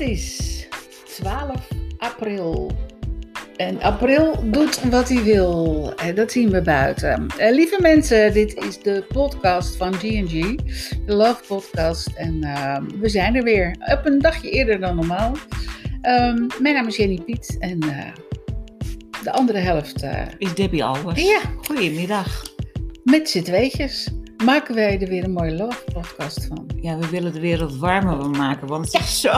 Het is 12 april. En april doet wat hij wil. En dat zien we buiten. Eh, lieve mensen, dit is de podcast van G&G. De Love Podcast. En ehm, we zijn er weer. Op een dagje eerder dan normaal. Ehm, mijn naam is Jenny Piet. En eh, de andere helft... eh, Is Debbie Albers. Ja. Goedemiddag. met z'n tweetjes maken wij er weer een mooie Love Podcast van. Ja, we willen de wereld warmer maken, want het is zo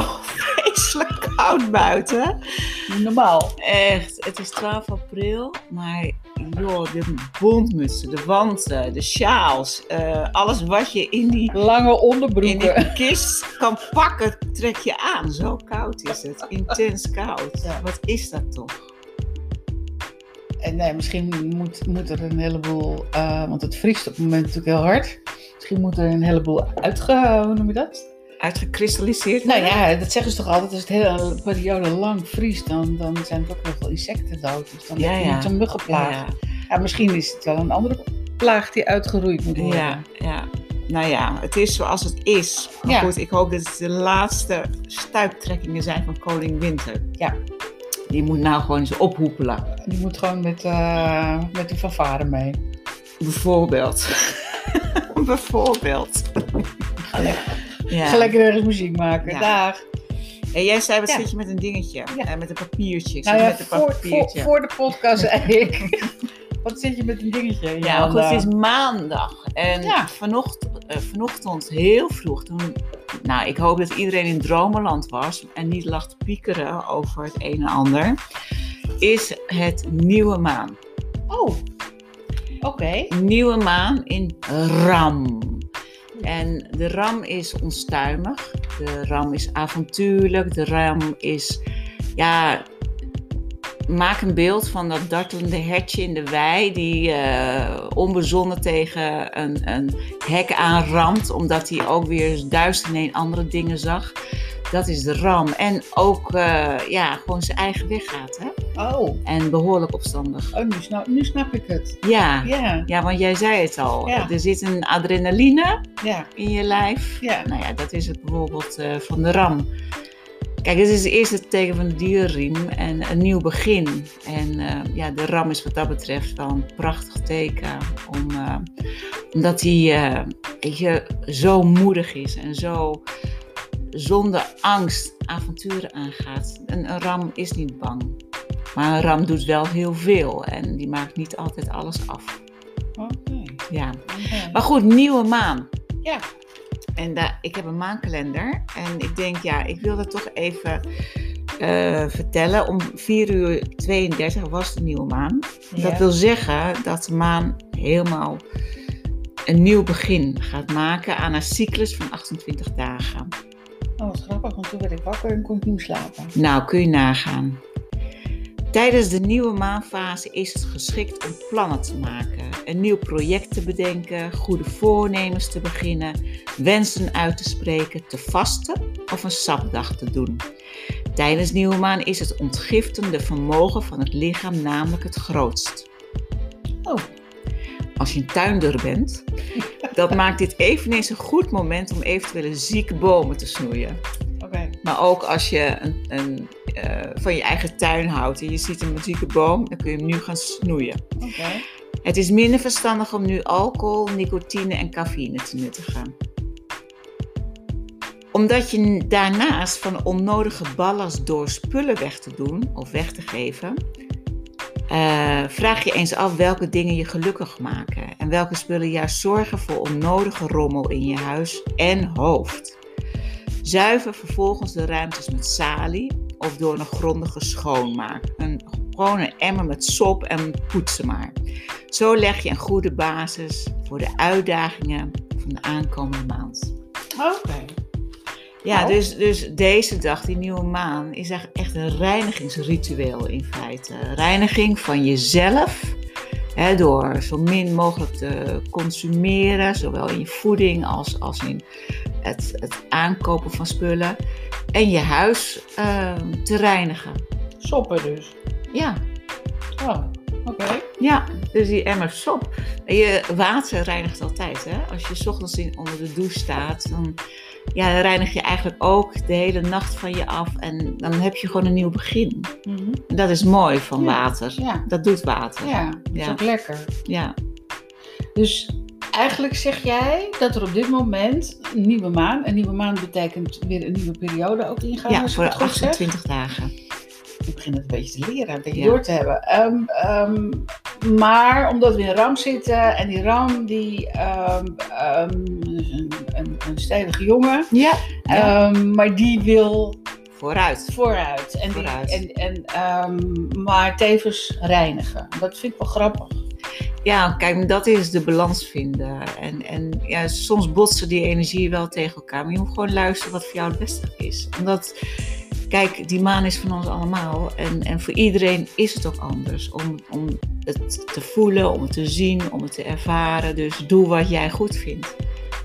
vreselijk koud buiten. Normaal. Echt, het is 12 april, maar joh, de bondmutsen, de wanten, de sjaals, eh, alles wat je in die, Lange in onderbroeken. die kist kan pakken, trek je aan. Zo koud is het, intens koud. Ja. Wat is dat toch? En nee, misschien moet, moet er een heleboel, eh, want het vriest op het moment natuurlijk heel hard. Misschien moet er een heleboel uitge, hoe noem je dat? Uitgekristalliseerd? Nou ja, dat zeggen ze toch altijd, als het hele periode lang vriest, dan, dan zijn er ook heel veel insecten dood. Dus dan Ja, heb je ja. zo'n muggenplaag. Ja. Ja. misschien is het wel een andere plaag die uitgeroeid moet worden. Ja, ja. Nou ja, het is zoals het is. Maar Ja. goed, ik hoop dat het de laatste stuiptrekkingen zijn van koning Winter. Ja. Die moet nou gewoon eens ophoepelen. Die moet gewoon met, eh met de fanfare mee. Bijvoorbeeld. Bijvoorbeeld. Ga lekker, Ja. ga lekker ergens muziek maken. Ja. Dag. En jij zei, wat Ja. zit je met een dingetje? Ja. Met een papiertje. Ik Nou ja, met een voor, voor, papiertje. voor de podcast zei ik. Wat zit je met een dingetje? in je Ja, het is maandag. En vanochtend, eh, vanochtend, heel vroeg, toen... Nou, ik hoop dat iedereen in dromenland was en niet lag te piekeren over het een en ander. Is het nieuwe maan. Oh, oké. Nieuwe maan in Ram. En de Ram is onstuimig. De Ram is avontuurlijk. De Ram is, ja, maak een beeld van dat dartelende hertje in de wei die eh, onbezonnen tegen een, een hek aanramt, omdat hij ook weer duizend en een andere dingen zag. Dat is de Ram. En ook, eh, ja, gewoon zijn eigen weg gaat, hè? Oh, En behoorlijk opstandig. oh nu, snap, nu snap ik het. Ja, Ja, ja, want jij zei het al. Er zit een adrenaline in je lijf. ja. Nou ja, dat is het bijvoorbeeld eh, van de ram. Kijk, dit is het eerste teken van de dierenriem en een nieuw begin. En eh, ja, de ram is wat dat betreft wel een prachtig teken. Om, omdat hij weet je, zo moedig is en zo zonder angst avonturen aangaat. Een, een ram is niet bang. Maar een ram doet wel heel veel en die maakt niet altijd alles af. Oké. Ja. Maar goed, nieuwe maan. Ja, En daar, ik heb een maankalender. En ik denk, ja, ik wil dat toch even eh, vertellen. Om 4 uur 32 was de nieuwe maan. ja. Dat wil zeggen dat de maan helemaal een nieuw begin gaat maken aan een cyclus van 28 dagen. Oh, wat grappig, want toen werd ik wakker en kon ik niet slapen. Nou, kun je nagaan. Tijdens de nieuwe maanfase is het geschikt om plannen te maken, een nieuw project te bedenken, goede voornemens te beginnen, wensen uit te spreken, te vasten of een sapdag te doen. Tijdens nieuwe maan is het ontgiftende vermogen van het lichaam namelijk het grootst. Oh. Als je een tuinder bent, dat maakt dit eveneens een goed moment om eventuele zieke bomen te snoeien. Maar ook als je een, een, eh, van je eigen tuin houdt en je ziet een zieke boom, dan kun je hem nu gaan snoeien. Het is minder verstandig om nu alcohol, nicotine en cafeïne te nuttigen. Omdat je daarnaast van onnodige ballast door spullen weg te doen of weg te geven, eh, vraag je eens af welke dingen je gelukkig maken en welke spullen juist zorgen voor onnodige rommel in je huis en hoofd. Zuiver vervolgens de ruimtes met salie of door een grondige schoonmaak. Een, gewoon een emmer met sop en poetsen maar. Zo leg je een goede basis voor de uitdagingen van de aankomende maand. Oké. Ja, Nou. dus, dus deze dag, die nieuwe maan, is echt- echt een reinigingsritueel in feite. Reiniging van jezelf, hè, door zo min mogelijk te consumeren, zowel in je voeding als, als in het, het aankopen van spullen. En je huis ehm, te reinigen. Soppen dus. Ja, Oh, oké. Ja, dus die emmer sop. En je water reinigt altijd. Hè? Als je 's ochtends in, onder de douche staat, dan, ja, dan reinig je eigenlijk ook de hele nacht van je af. En dan heb je gewoon een nieuw begin. En dat is mooi van Ja. water. Ja, Dat doet water. ja, dat is ook lekker. Ja. Dus eigenlijk zeg jij dat er op dit moment een nieuwe maan, een nieuwe maan betekent weer een nieuwe periode ook ingaan. Ja, voor het goed zeg. 28 dagen. Ik begin het een beetje te leren, een beetje Ja. door te hebben. Ehm, ehm, maar omdat we in ram zitten en die ram, die is een, een, een stevige jongen, Ja. ja. maar die wil Vooruit. vooruit. En die. En, en, maar tevens reinigen. Dat vind ik wel grappig. Ja, kijk, dat is de balans vinden. En, en ja, soms botsen die energieën wel tegen elkaar. Maar je moet gewoon luisteren wat voor jou het beste is. Omdat, kijk, die maan is van ons allemaal. En, en voor iedereen is het ook anders. Om, om het te voelen, om het te zien, om het te ervaren. Dus doe wat jij goed vindt.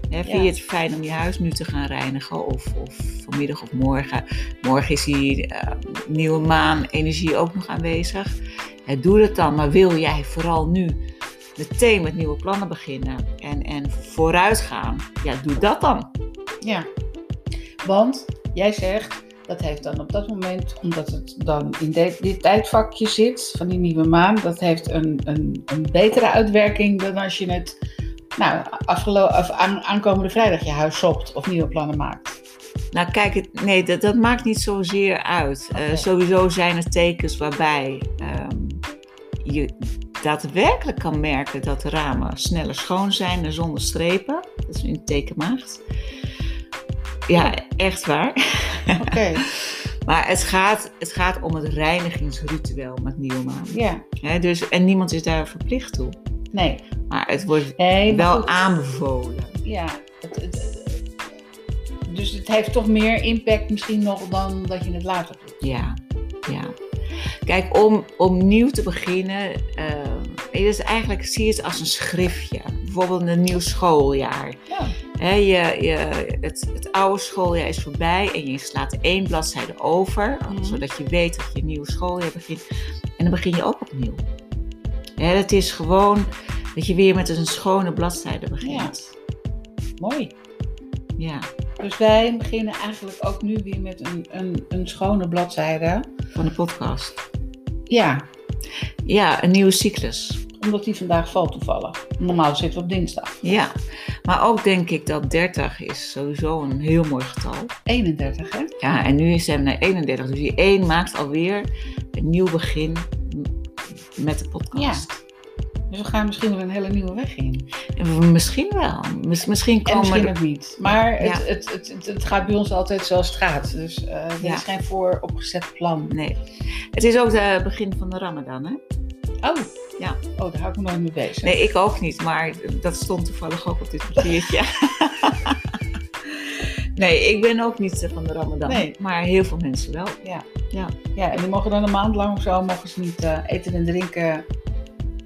Vind Ja. je het fijn om je huis nu te gaan reinigen? Of, of vanmiddag of morgen? Morgen is die eh, nieuwe maan energie ook nog aanwezig. Doe het dan, maar wil jij vooral nu meteen met nieuwe plannen beginnen en, en vooruit gaan? Ja, doe dat dan. Ja. Want jij zegt, dat heeft dan op dat moment, omdat het dan in dit, dit tijdvakje zit van die nieuwe maan, dat heeft een, een, een betere uitwerking dan als je het nou, of aan, aankomende vrijdag je huis sopt of nieuwe plannen maakt. Nou, kijk, nee, dat, dat maakt niet zozeer uit. Eh, sowieso zijn er tekens waarbij ehm, je daadwerkelijk kan merken dat de ramen sneller schoon zijn en zonder strepen. Dat is in teken maagd. Ja, echt waar. Oké, Maar het gaat, het gaat om het reinigingsritueel met nieuwe maan. ja. Dus, en niemand is daar verplicht toe. Nee. Maar het wordt nee wel goed. aanbevolen. Ja, het, het- dus het heeft toch meer impact misschien nog dan dat je het later doet. Ja, ja. Kijk, om, om nieuw te beginnen, eh, dus eigenlijk zie je het als een schriftje. Bijvoorbeeld een nieuw schooljaar. Ja. Hè, je, je, het, het oude schooljaar is voorbij en je slaat één bladzijde over, Mhm. zodat je weet dat je een nieuw schooljaar begint. En dan begin je ook opnieuw. Het is gewoon dat je weer met een schone bladzijde begint. Mooi. Ja, Dus wij beginnen eigenlijk ook nu weer met een, een, een schone bladzijde. van de podcast. Ja, Ja, een nieuwe cyclus. omdat die vandaag valt toevallig. Normaal zitten we op dinsdag. Ja, maar ook denk ik dat 30 is sowieso een heel mooi getal. 31, hè? Ja, en nu zijn we naar 31. Dus die 1 maakt alweer een nieuw begin met de podcast. Dus we gaan misschien wel een hele nieuwe weg in. En Misschien wel. Mis- misschien En komen misschien er... ook niet. Maar het, Ja. het, het, het, het gaat bij ons altijd zoals het gaat. Dus er Ja. is geen vooropgezet plan. Nee. Het is ook het begin van de Ramadan, hè? Oh, Ja. Oh, daar hou ik me nooit mee bezig. Nee, ik ook niet, maar dat stond toevallig ook op dit papiertje. nee, ik ben ook niet van de Ramadan. Nee. Maar heel veel mensen wel. Ja. Ja. Ja, en die mogen dan een maand lang of zo mogen ze niet eh, eten en drinken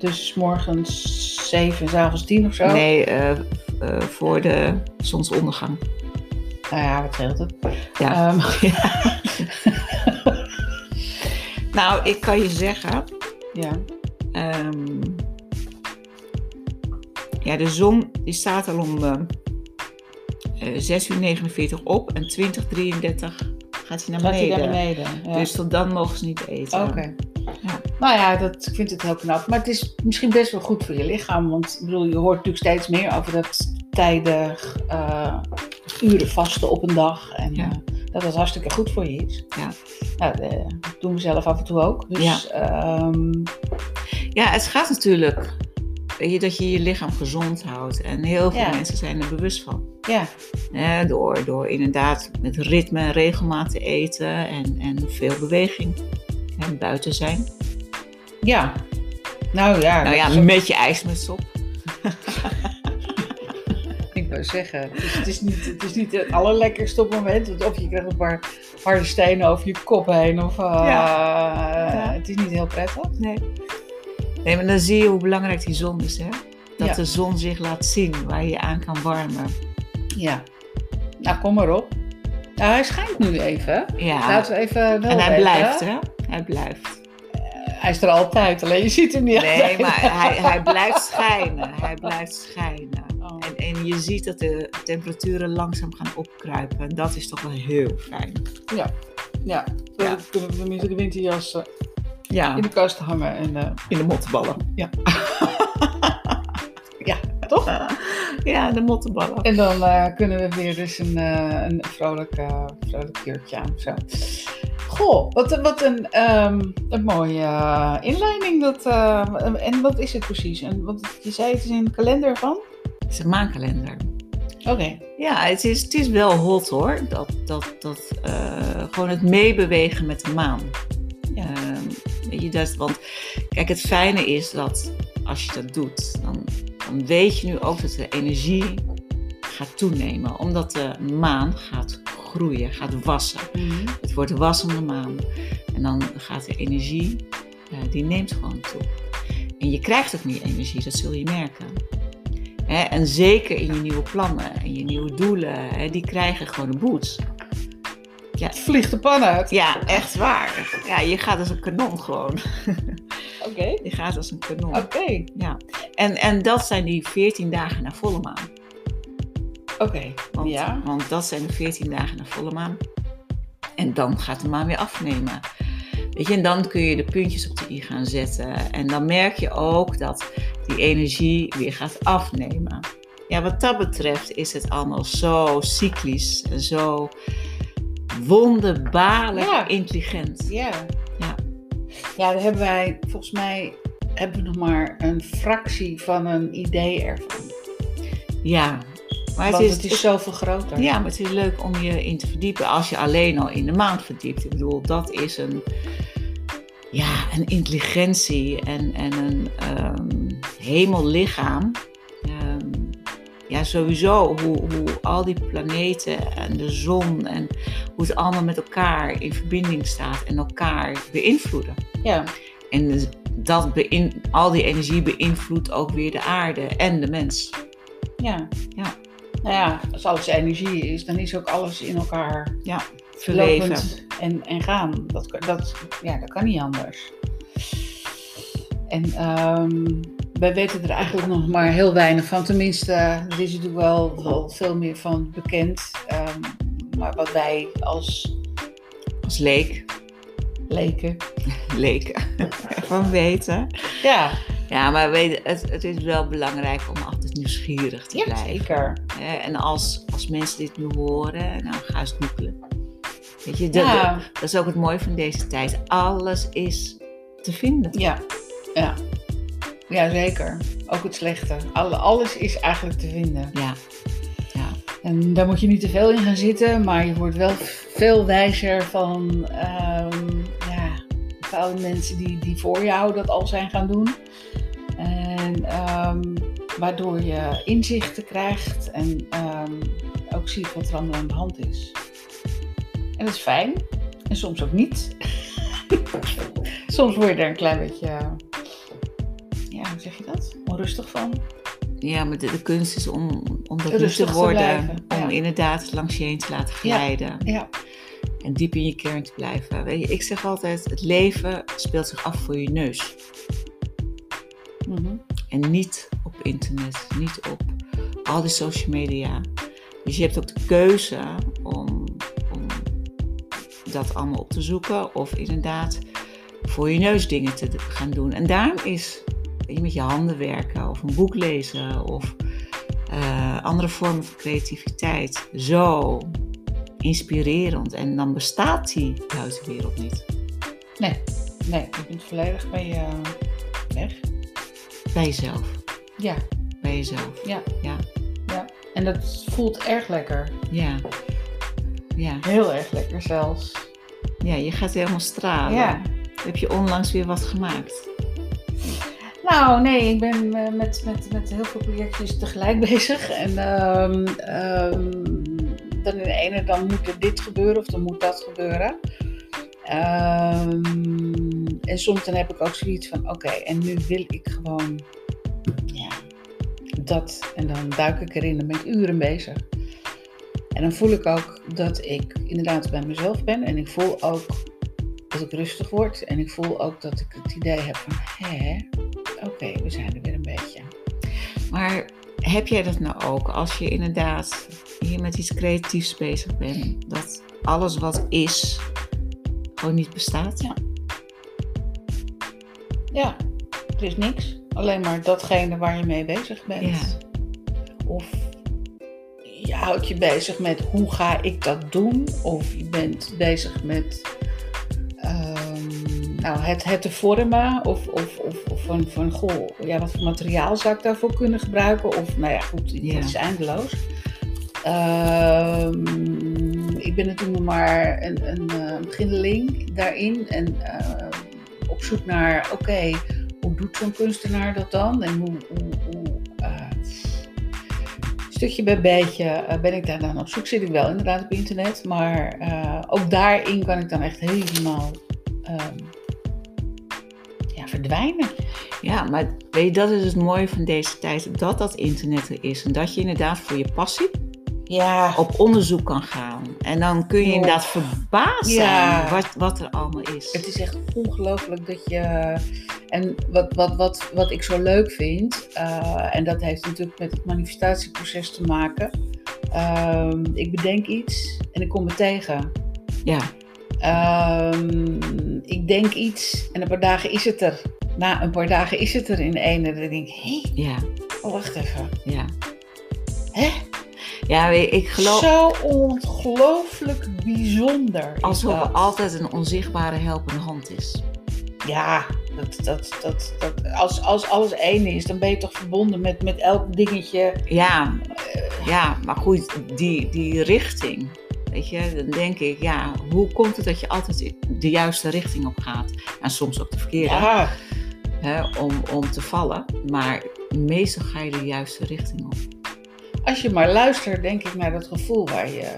tussen 's morgens 7 en 's avonds 10 of zo. Nee, eh, eh, voor de zonsondergang. Nou ja, wat scheelt het? Ja. Ehm, Nou, ik kan je zeggen, ja. ehm, ja, de zon die staat al om eh eh, 6 uur 49 op en 2033 gaat hij naar Gaat hij beneden. naar beneden? Ja. Dus tot dan mogen ze niet eten. Oké. Ja. Nou ja, dat, ik vind het heel knap. Maar het is misschien best wel goed voor je lichaam. Want ik bedoel, je hoort natuurlijk steeds meer over dat tijdig eh, uren vasten op een dag. En Ja. eh, dat dat hartstikke goed voor je is. Ja. Nou, dat doen we zelf af en toe ook. Dus Ja. ehm, Ja, het gaat natuurlijk weet je, dat je je lichaam gezond houdt. En heel veel Ja. mensen zijn er bewust van. ja, door, door inderdaad met ritme en regelmaat te eten en, en veel beweging. En buiten zijn. Ja. Nou ja, nou ja, is met je ijsmuts op. ik wou zeggen, het is, het, is niet, het is niet het allerlekkerste op het moment. want Of je krijgt een paar harde stenen over je kop heen. Of, eh, Ja. Het is niet heel prettig. Nee. nee, maar dan zie je hoe belangrijk die zon is. Hè? Dat Ja. de zon zich laat zien waar je je aan kan warmen. Ja. Nou, kom maar op. Nou, hij schijnt nu even. Ja, Laten we even wel en hij blijft, hè? Hij blijft. Hij is er altijd, alleen je ziet hem niet Nee, altijd. maar hij, hij blijft schijnen. Hij blijft schijnen. Oh. En, en je ziet dat de temperaturen langzaam gaan opkruipen. En dat is toch wel heel fijn. Ja, Ja. dan kunnen we tenminste de winterjas Ja, in de kast hangen. En, eh, in de mottenballen. Ja. ja, toch? Ja, de mottenballen. En dan eh, kunnen we weer dus een, eh, een vrolijk, vrolijk jurkje aan. Zo. Goh, wat, een- wat een, ehm, een mooie eh, inleiding. Dat, eh, en wat is het precies? En, want je zei het is een kalender van? Het is een maankalender. Oké. Ja, het is, het is wel hot hoor. Dat, dat, dat, eh, gewoon het meebewegen met de maan. Ja. Ehm, weet je, dat, want kijk, het fijne is dat als je dat doet, dan, dan weet je nu ook dat de energie gaat toenemen. Omdat de maan gaat groeien, gaat wassen. Mhm. Het wordt wassende maan. En dan gaat de energie, eh, die neemt gewoon toe. En je krijgt ook meer energie, dat zul je merken. Hè, en zeker in je nieuwe plannen en je nieuwe doelen, hè, die krijgen gewoon een boost. Het vliegt de pan uit. Ja, echt waar. Ja, je gaat als een kanon gewoon. Oké. Je gaat als een kanon. Oké. Ja. En, en dat zijn die 14 dagen na volle maan. Oké. Want, Ja. want dat zijn de 14 dagen na volle maan. En dan gaat de maan weer afnemen. Weet je, en dan kun je de puntjes op de i gaan zetten. En dan merk je ook dat die energie weer gaat afnemen. Ja, wat dat betreft is het allemaal zo cyclisch en zo wonderbaarlijk Ja. intelligent. Ja. Ja. Ja, daar hebben wij, volgens mij, hebben we nog maar een fractie van een idee ervan. Ja, maar het Want is, het is zoveel groter. Ja, maar het is leuk om je in te verdiepen als je alleen al in de maand verdiept. Ik bedoel, dat is een, ja, een intelligentie en, en een ehm hemellichaam. Ehm, ja, sowieso hoe, hoe al die planeten en de zon en hoe het allemaal met elkaar in verbinding staat en elkaar beïnvloeden. Ja. En dus dat beïn, al die energie beïnvloedt ook weer de aarde en de mens. Ja. Ja. Nou ja, als alles energie is, dan is ook alles in elkaar Ja, verweven. lopend en, en gaan. Dat, dat, ja, dat kan niet anders. En ehm, wij weten er eigenlijk nog maar heel weinig van. Tenminste, er is natuurlijk wel, wel veel meer van bekend. Ehm, maar wat wij als Als leek. leken... leken van weten. Ja, Ja, maar weet, het, het is wel belangrijk om altijd nieuwsgierig te ja blijven. zeker. En als, als mensen dit nu horen, nou ga eens googelen. Weet je, dat, Ja, dat is ook het mooie van deze tijd. Alles is te vinden. ja, ja. Ja, zeker. Ook het slechte. Alle, alles is eigenlijk te vinden. Ja, ja, En daar moet je niet te veel in gaan zitten, maar je wordt wel veel wijzer van ehm, ja, bepaalde mensen die, die voor jou dat al zijn gaan doen. En ehm, waardoor je inzichten krijgt en ehm, ook ziet wat er allemaal aan de hand is. En dat is fijn. En soms ook niet. soms word je er een klein beetje, ja, hoe zeg je dat? Onrustig van. ja maar de, de kunst is om, om dat Rustig te worden. om ja. inderdaad langs je heen te laten glijden. Ja, En diep in je kern te blijven. Weet je, ik zeg altijd, het leven speelt zich af voor je neus. En niet op internet, niet op al die social media. Dus je hebt ook de keuze om, dat allemaal op te zoeken of inderdaad voor je neus dingen te gaan doen. En daarom is je, met je handen werken of een boek lezen of eh, andere vormen van creativiteit zo inspirerend. En dan bestaat die buitenwereld niet. Nee, nee, je bent volledig bij je weg. Bij jezelf. Ja, Bij jezelf. ja, Ja. ja. En dat voelt erg lekker. Ja. Ja. Heel erg lekker zelfs. Ja, je gaat helemaal stralen. Ja. Heb je onlangs weer wat gemaakt? Nou, nee, ik ben eh, met, met, met heel veel projectjes tegelijk bezig. En ehm, ehm, dan in de ene, dan moet er dit gebeuren of dan moet dat gebeuren. Ehm, en soms dan heb ik ook zoiets van, oké, en nu wil ik gewoon, ja, dat. En dan duik ik erin, dan ben ik uren bezig. En dan voel ik ook dat ik inderdaad bij mezelf ben. En ik voel ook dat ik rustig word. En ik voel ook dat ik het idee heb van, hè, oké, we zijn er weer een beetje. Maar heb jij dat nou ook als je inderdaad hier met iets creatiefs bezig bent? Dat alles wat is gewoon niet bestaat? Ja. Ja, er is niks. Alleen maar datgene waar je mee bezig bent. Ja. Of je houdt je bezig met hoe ga ik dat doen? Of je bent bezig met ehm, nou, het, het te vormen. Of, of, of, of van, van goh, ja, wat voor materiaal zou ik daarvoor kunnen gebruiken? Of nou ja, goed, Ja. het is eindeloos. Ehm, ik ben natuurlijk maar een, een eh, beginneling daarin. En eh, op zoek naar, oké, hoe doet zo'n kunstenaar dat dan? En hoe, hoe, eh, stukje bij beetje eh, ben ik daar dan op zoek. Zit ik wel inderdaad op internet, maar eh, ook daarin kan ik dan echt helemaal ehm, ja, verdwijnen. Ja, maar weet je, dat is het mooie van deze tijd. Dat dat internet er is. En dat je inderdaad voor je passie Ja, op onderzoek kan gaan. En dan kun je Ja. inderdaad verbaasd zijn wat, wat er allemaal is. het is echt ongelooflijk dat je. En wat, wat, wat, wat ik zo leuk vind, eh, en dat heeft natuurlijk met het manifestatieproces te maken. Ehm, ik bedenk iets en ik kom het tegen. Ja, Ehm, ik denk iets en een paar dagen is het er. Na een paar dagen is het er in één. En dan denk ik, hé, ja, oh, wacht even. ja. Ja, ik geloof Zo ongelooflijk bijzonder. Alsof er altijd een onzichtbare helpende hand is. Ja, dat, dat, dat, dat, als, als alles één is, dan ben je toch verbonden met, met elk dingetje. Ja, ja maar goed, die, die richting. Weet je, dan denk ik, ja, hoe komt het dat je altijd de juiste richting op gaat? En soms ook de verkeerde, Ja, hè, om, om te vallen. Maar meestal ga je de juiste richting op. als je maar luistert, denk ik naar dat gevoel waar je.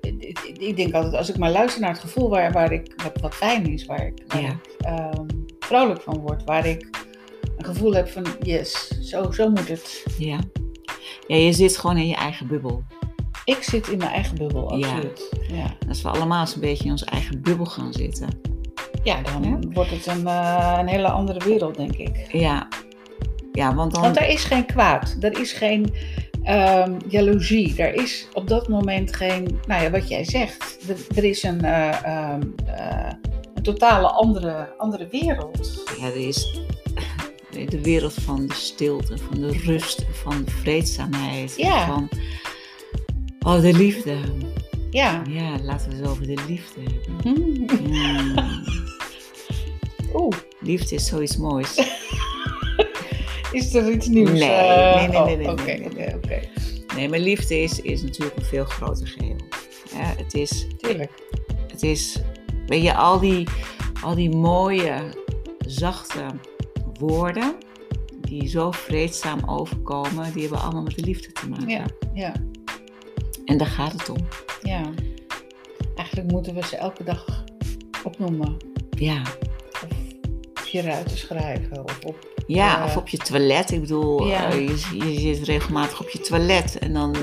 Ik, ik- ik denk altijd, als ik maar luister naar het gevoel waar, waar ik, wat, wat fijn is, waar ik, waar Ja. ik ehm, vrolijk van word, waar ik een gevoel heb van, yes, zo, zo moet het. Ja. ja, je zit gewoon in je eigen bubbel. Ik zit in mijn eigen bubbel, absoluut. Ja, Als we allemaal eens een beetje in onze eigen bubbel gaan zitten. ja dan Ja. wordt het een, eh, een hele andere wereld, denk ik. Ja, ja want dan... Want er is geen kwaad, er is geen ehm, jaloezie, er is op dat moment geen, nou ja, wat jij zegt, er, is een, eh, een totale andere, andere wereld. Ja, er is de wereld van de stilte, van de rust, van de vreedzaamheid. Ja. Van, oh, de liefde. Ja. Ja, laten we het over de liefde hebben. Hmm. Mm, Oeh, liefde is zoiets moois. is er iets nieuws? Nee, Eh, nee, nee, oh, nee, nee, Oké, nee, nee, oké, nee. Nee, maar liefde is, is natuurlijk een veel groter geheel. Ja, het is, Tuurlijk. het is, weet je, al die, al die mooie, zachte woorden die zo vreedzaam overkomen, die hebben allemaal met de liefde te maken. Ja, ja, En daar gaat het om. ja. Eigenlijk moeten we ze elke dag opnoemen. Ja. Of op je ruiten schrijven. Of op, Ja, Eh, of op je toilet. Ik bedoel, Ja. eh, je, je zit regelmatig op je toilet en dan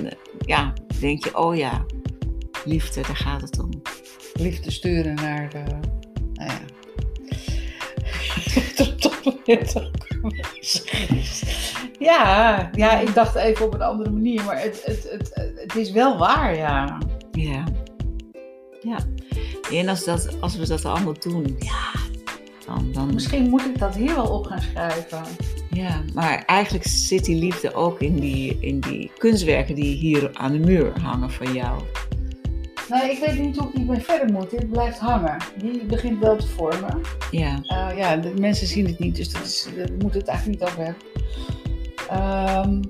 ja, denk je, oh ja, liefde, daar gaat het om. liefde sturen naar de. Nou ja. Tot dat moment ook bezig is. Ja, ja, ik dacht even op een andere manier, maar het, het, het, het is wel waar, ja. Ja. Ja. En als, dat, als we dat allemaal doen, ja, dan, dan Misschien moet ik dat hier wel op gaan schrijven. Ja, maar eigenlijk zit die liefde ook in die, in die kunstwerken die hier aan de muur hangen van jou. Nou, ik weet niet hoe ik hiermee verder moet. Dit blijft hangen. Die begint wel te vormen. Ja, Eh, ja, de mensen zien het niet, dus dat is, daar moet het eigenlijk niet over hebben. Ehm,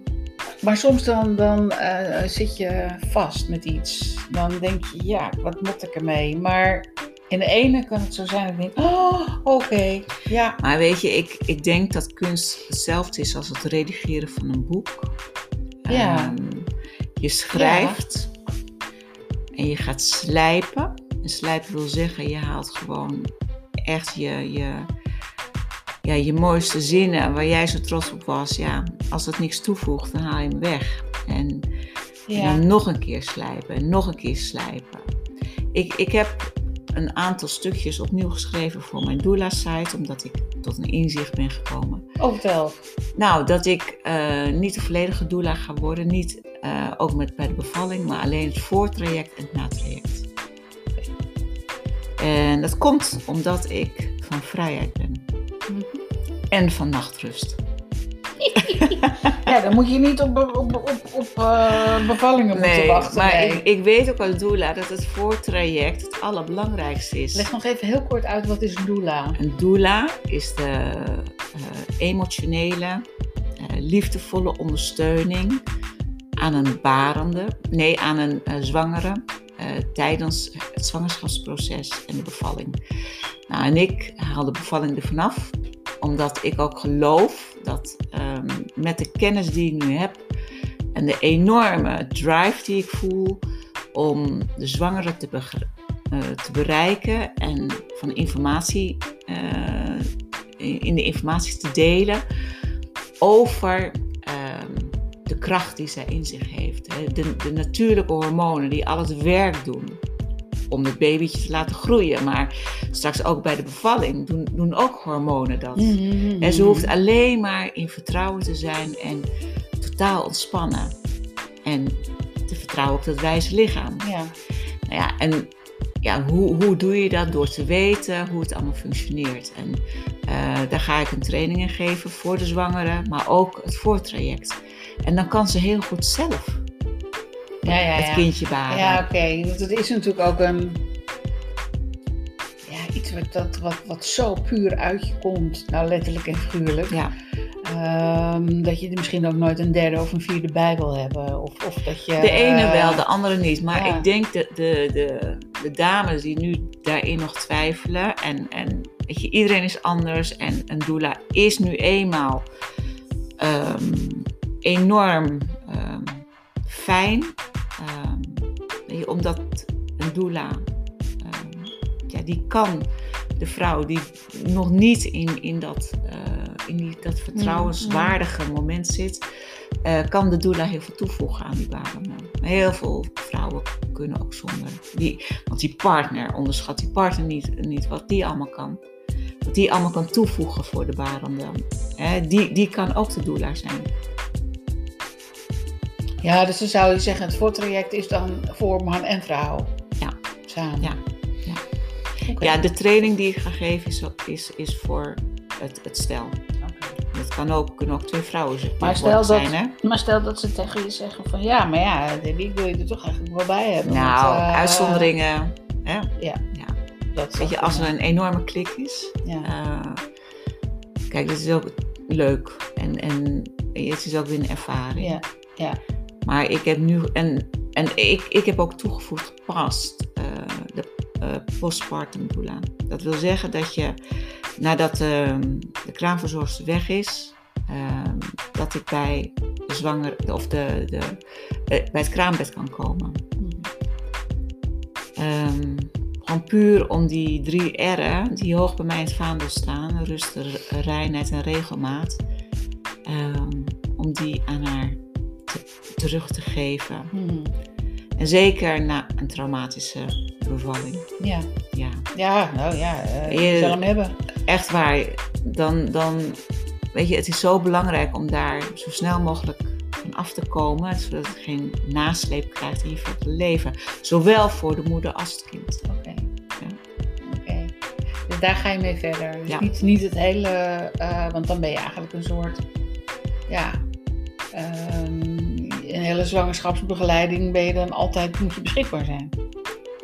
maar soms dan, dan eh, zit je vast met iets. Dan denk je, ja, wat moet ik ermee? Maar in de ene kan het zo zijn dat ik denk, oh, oké, ja. maar weet je, ik, ik denk dat kunst hetzelfde is als het redigeren van een boek. Ja. Ehm, je schrijft en je gaat slijpen. En slijpen wil zeggen, je haalt gewoon echt je, je, ja, je mooiste zinnen waar jij zo trots op was. Ja, als dat niks toevoegt, dan haal je hem weg. En dan nog een keer slijpen en nog een keer slijpen. Ik, ik heb een aantal stukjes opnieuw geschreven voor mijn doula-site, omdat ik tot een inzicht ben gekomen. Oh, vertel. Nou, dat ik eh, niet de volledige doula ga worden, niet uh, ook met, bij de bevalling, maar alleen het voortraject en het natraject. En dat komt omdat ik van vrijheid ben. Mhm. En van nachtrust. Ja, dan moet je niet op, op, op, op uh, bevallingen nee, moeten wachten. Maar ik, ik, weet ook als doula dat het voortraject het allerbelangrijkste is. Leg nog even heel kort uit, wat is een doula? Een doula is de uh, emotionele, uh, liefdevolle ondersteuning aan een barende, nee, aan een zwangere tijdens het zwangerschapsproces en de bevalling. Nou, en ik haal de bevalling er vanaf omdat ik ook geloof dat um, met de kennis die ik nu heb en de enorme drive die ik voel om de zwangere te, uh, te bereiken en van informatie uh, in de informatie te delen over um, de kracht die zij in zich heeft. De, de natuurlijke hormonen die al het werk doen om het babytje te laten groeien. Maar straks ook bij de bevalling doen, doen ook hormonen dat. Mm-hmm. En ze hoeft alleen maar in vertrouwen te zijn en totaal ontspannen. En te vertrouwen op dat wijze lichaam. Ja. Nou ja, en ja, hoe, hoe doe je dat? Door te weten hoe het allemaal functioneert. En uh, daar ga ik een training in geven voor de zwangere, maar ook het voortraject. En dan kan ze heel goed zelf ja, ja, het kindje baren. Ja, oké. Want het is natuurlijk ook een. Ja, iets wat, dat, wat, wat zo puur uit je komt. Nou, letterlijk en figuurlijk. Ja. Um, dat je misschien ook nooit een derde of een vierde Bijbel hebben. Of, of dat je, de ene wel, de andere niet. Maar ik denk dat de, de, de dames die nu daarin nog twijfelen. En, en weet je, iedereen is anders. En een doula is nu eenmaal um, enorm um, fijn omdat een doula, uh, ja, die kan de vrouw die nog niet in, in, dat, uh, in die, dat vertrouwenswaardige mm, moment zit, uh, kan de doula heel veel toevoegen aan die baan. Heel veel vrouwen kunnen ook zonder. Die, want die partner, onderschat die partner niet, niet wat die allemaal kan. Wat die allemaal kan toevoegen voor de barende. die, die kan ook de doula zijn. Ja, dus dan zou je zeggen, het voortraject is dan voor man en vrouw. Ja. Samen. Ja. Ja, okay. ja de training die ik ga geven is, is, is voor het, het stel. Okay. Het kan ook, kunnen ook twee vrouwen maar stel dat, zijn. Hè? Maar stel dat ze tegen je zeggen van ja, maar ja, die wil je er toch eigenlijk wel bij hebben. Nou, want, uh, uitzonderingen. Hè? Ja. ja. Dat Weet je, als er een enorme klik is. Ja. Uh, kijk, dat is ook leuk. En, en het is ook weer een ervaring. Ja. Ja. Maar ik heb nu, en, en ik, ik heb ook toegevoegd past uh, de uh, postpartum doula. Dat wil zeggen dat je nadat uh, de kraamverzorgster weg is, ehm, dat ik bij de zwanger of de, de, eh, bij het kraambed kan komen. Um, gewoon puur om die drie R'en die hoog bij mij in het vaandel staan, rust, reinheid en regelmaat, um, om die aan haar terug te geven. Hmm. En zeker na een traumatische bevalling. Ja. Ja, ja nou ja, uh, je zal hem hebben. Echt waar. Dan, dan, weet je, het is zo belangrijk om daar zo snel mogelijk van af te komen. Zodat het geen nasleep krijgt in je leven. Zowel voor de moeder als het kind. Oké. Ja. Dus daar ga je mee verder. Dus ja. niet, niet het hele, uh, want dan ben je eigenlijk een soort, ja, um, een hele zwangerschapsbegeleiding ben je dan altijd, moet je beschikbaar zijn.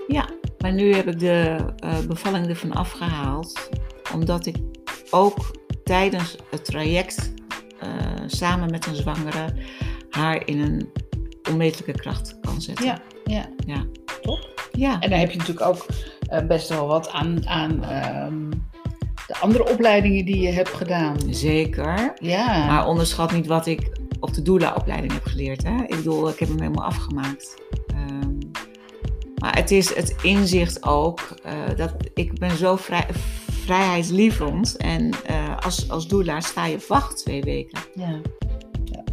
Ja, maar nu heb ik de uh, bevalling ervan afgehaald, omdat ik ook tijdens het traject uh, samen met een zwangere haar in een onmetelijke kracht kan zetten. Ja, ja. ja. Top. Ja. En dan heb je natuurlijk ook uh, best wel wat aan, aan um, de andere opleidingen die je hebt gedaan. Zeker. Ja. Maar onderschat niet wat ik op de doula-opleiding heb geleerd. Hè? Ik bedoel, ik heb hem helemaal afgemaakt. Um, maar het is het inzicht ook uh, dat ik ben zo vrij, vrijheidslievend. En uh, als, als doula sta je op wacht twee weken. Ja. ja.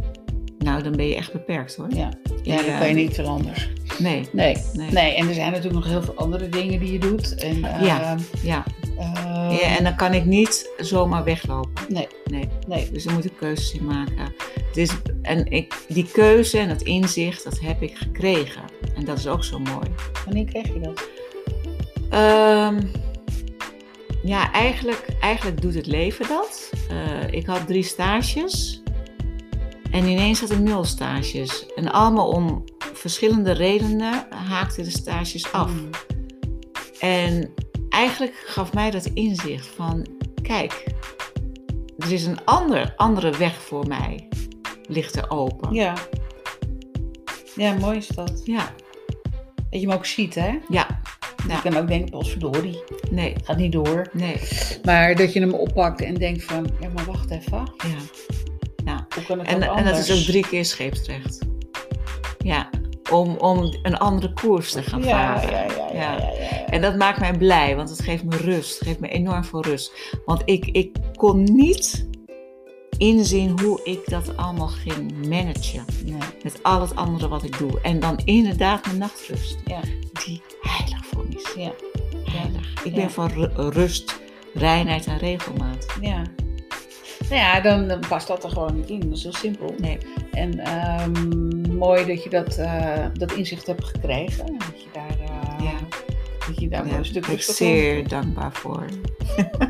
Nou, dan ben je echt beperkt hoor. Ja, ja dan kan je niet veel anders. Nee. Nee. Nee. nee, en er zijn natuurlijk nog heel veel andere dingen die je doet. En, Ja. ehm, Ja. ehm, ja. En dan kan ik niet zomaar weglopen. Nee, Nee. nee. Dus daar moet ik keuzes in maken. Is, en ik, die keuze en dat inzicht, dat heb ik gekregen. En dat is ook zo mooi. Wanneer kreeg je dat? Ehm, ja, eigenlijk, eigenlijk doet het leven dat. Eh, ik had drie stages. En ineens had ik nul stages. En allemaal om verschillende redenen haakten de stages af. Mm. En eigenlijk gaf mij dat inzicht van, kijk, er is een ander, andere weg voor mij, ligt er open. Ja. Ja, mooi is dat. Ja, Dat je hem ook ziet, hè? ja, Je Ja. kan ook denken, potverdorie, nee, gaat niet door. nee, Maar dat je hem oppakt en denkt van, ja, maar wacht even. ja. Hoe kan het En, en dat is ook drie keer scheepsrecht. Ja, om, om een andere koers te gaan varen. ja, ja, ja, ja, ja, ja. En dat maakt mij blij, want het geeft me rust. Het geeft me enorm veel rust. Want ik, ik kon niet inzien hoe ik dat allemaal ging managen. Nee. Met al het andere wat ik doe. En dan inderdaad mijn nachtrust. Ja. Die heilig voor me is. Ja. Heilig. Ik Ja. ben van ru- rust, reinheid en regelmaat. Ja. Nou ja, dan, dan past dat er gewoon niet in. Dat is heel simpel. Nee. En ehm, mooi dat je dat, eh, dat inzicht hebt gekregen. En dat je daar, eh, Ja. Dat je daar Ja, wel een stuk ben ik van zeer dankbaar voor.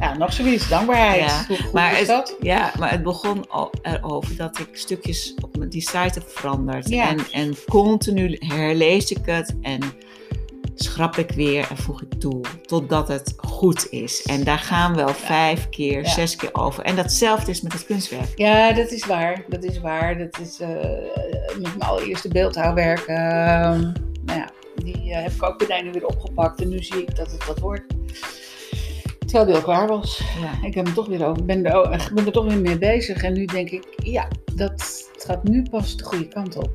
Ja, nog zoiets. Dankbaarheid. Ja, Hoe goed Maar is het, dat? ja, maar het begon al erover dat ik stukjes op mijn- die site heb veranderd. Ja. En, en continu herlees ik het en schrap ik weer en voeg ik toe. Totdat het goed is. En daar gaan we wel vijf keer, Ja. zes keer over. En datzelfde is met het kunstwerk. Ja, dat is waar. Dat is waar. Dat is eh, met mijn allereerste beeldhouwwerk. ja, die eh, heb ik ook uiteindelijk weer opgepakt. En nu zie ik dat het wat wordt. Terwijl die al klaar was. Ja. Ik heb hem toch weer over, ben, er, ben er toch weer mee bezig. En nu denk ik, ja, dat het gaat nu pas de goede kant op.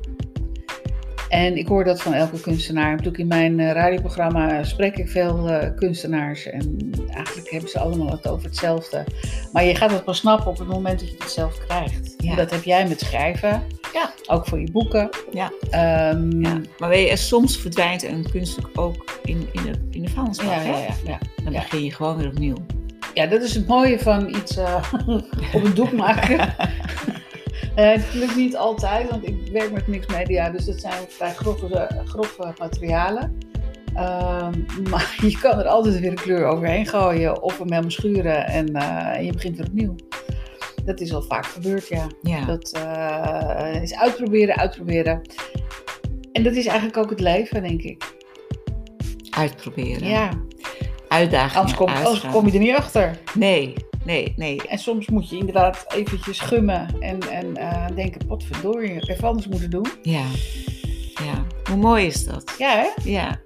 En ik hoor dat van elke kunstenaar. Natuurlijk in mijn eh, radioprogramma spreek ik veel eh, kunstenaars. En eigenlijk hebben ze allemaal het over hetzelfde. Maar je gaat het pas snappen op het moment dat je het zelf krijgt. Ja. Dat heb jij met schrijven. Ja. Ook voor je boeken. Ja. Ehm, Ja. Maar weet je, soms verdwijnt een kunststuk ook in, in, de, in de vuilnisbak. ja, ja, ja, ja. Dan begin je gewoon weer opnieuw. Ja, dat is het mooie van iets eh, op een doek maken. Het lukt niet altijd, want ik werk met mixed media, dus dat zijn vrij grove, grove materialen. Ehm, maar je kan er altijd weer een kleur overheen gooien of hem helemaal schuren en, eh, en je begint weer opnieuw. Dat is al vaak gebeurd, ja. Ja. Dat eh, is uitproberen, uitproberen. En dat is eigenlijk ook het leven, denk ik. Uitproberen. Ja, Uitdagingen. anders kom, anders kom je er niet achter. Nee, nee, nee. En soms moet je inderdaad eventjes gummen en, en eh, denken, potverdorie, ik heb even anders moeten doen. Ja. Ja. Hoe mooi is dat? Ja, hè? Ja.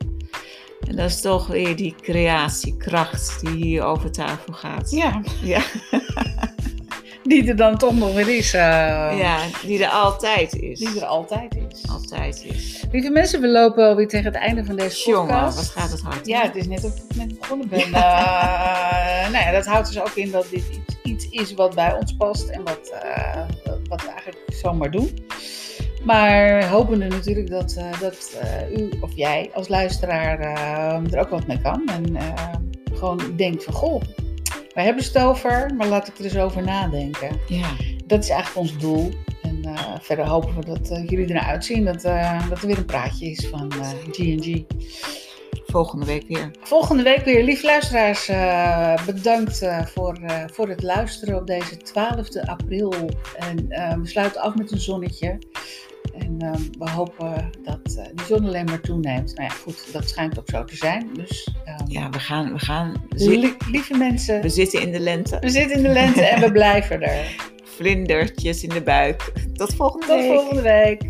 En dat is toch weer die creatiekracht die hier over tafel gaat. Ja, Ja. die er dan toch nog weer is. eh, Ja, die er altijd is. Die er altijd is. altijd is. Lieve mensen, we lopen alweer tegen het einde van deze Jongen, podcast. wat gaat het hard. Ja, het is net of ik net begonnen ben. Eh, nou ja, dat houdt dus ook in dat dit iets, iets is wat bij ons past en wat, eh, wat- we eigenlijk zomaar doen. Maar hopende natuurlijk dat, dat u of jij als luisteraar er ook wat mee kan. En gewoon denkt van, goh, waar hebben ze het over? Maar laat ik er eens over nadenken. Ja. Dat is eigenlijk ons doel. En eh, verder hopen we dat eh, jullie ernaar uitzien dat, eh, dat er weer een praatje is van G&G. Volgende week weer. Volgende week weer, lieve luisteraars, bedankt voor, voor het luisteren op deze 12e april. En we sluiten af met een zonnetje. En eh, we hopen dat eh, die zon alleen maar toeneemt. Nou ja, goed, dat schijnt ook zo te zijn. Dus eh, Ja, we gaan, we gaan. we zi- li- lieve mensen, We zitten in de lente. we zitten in de lente en we blijven er. Vlindertjes in de buik. Tot volgende Tot week. volgende week.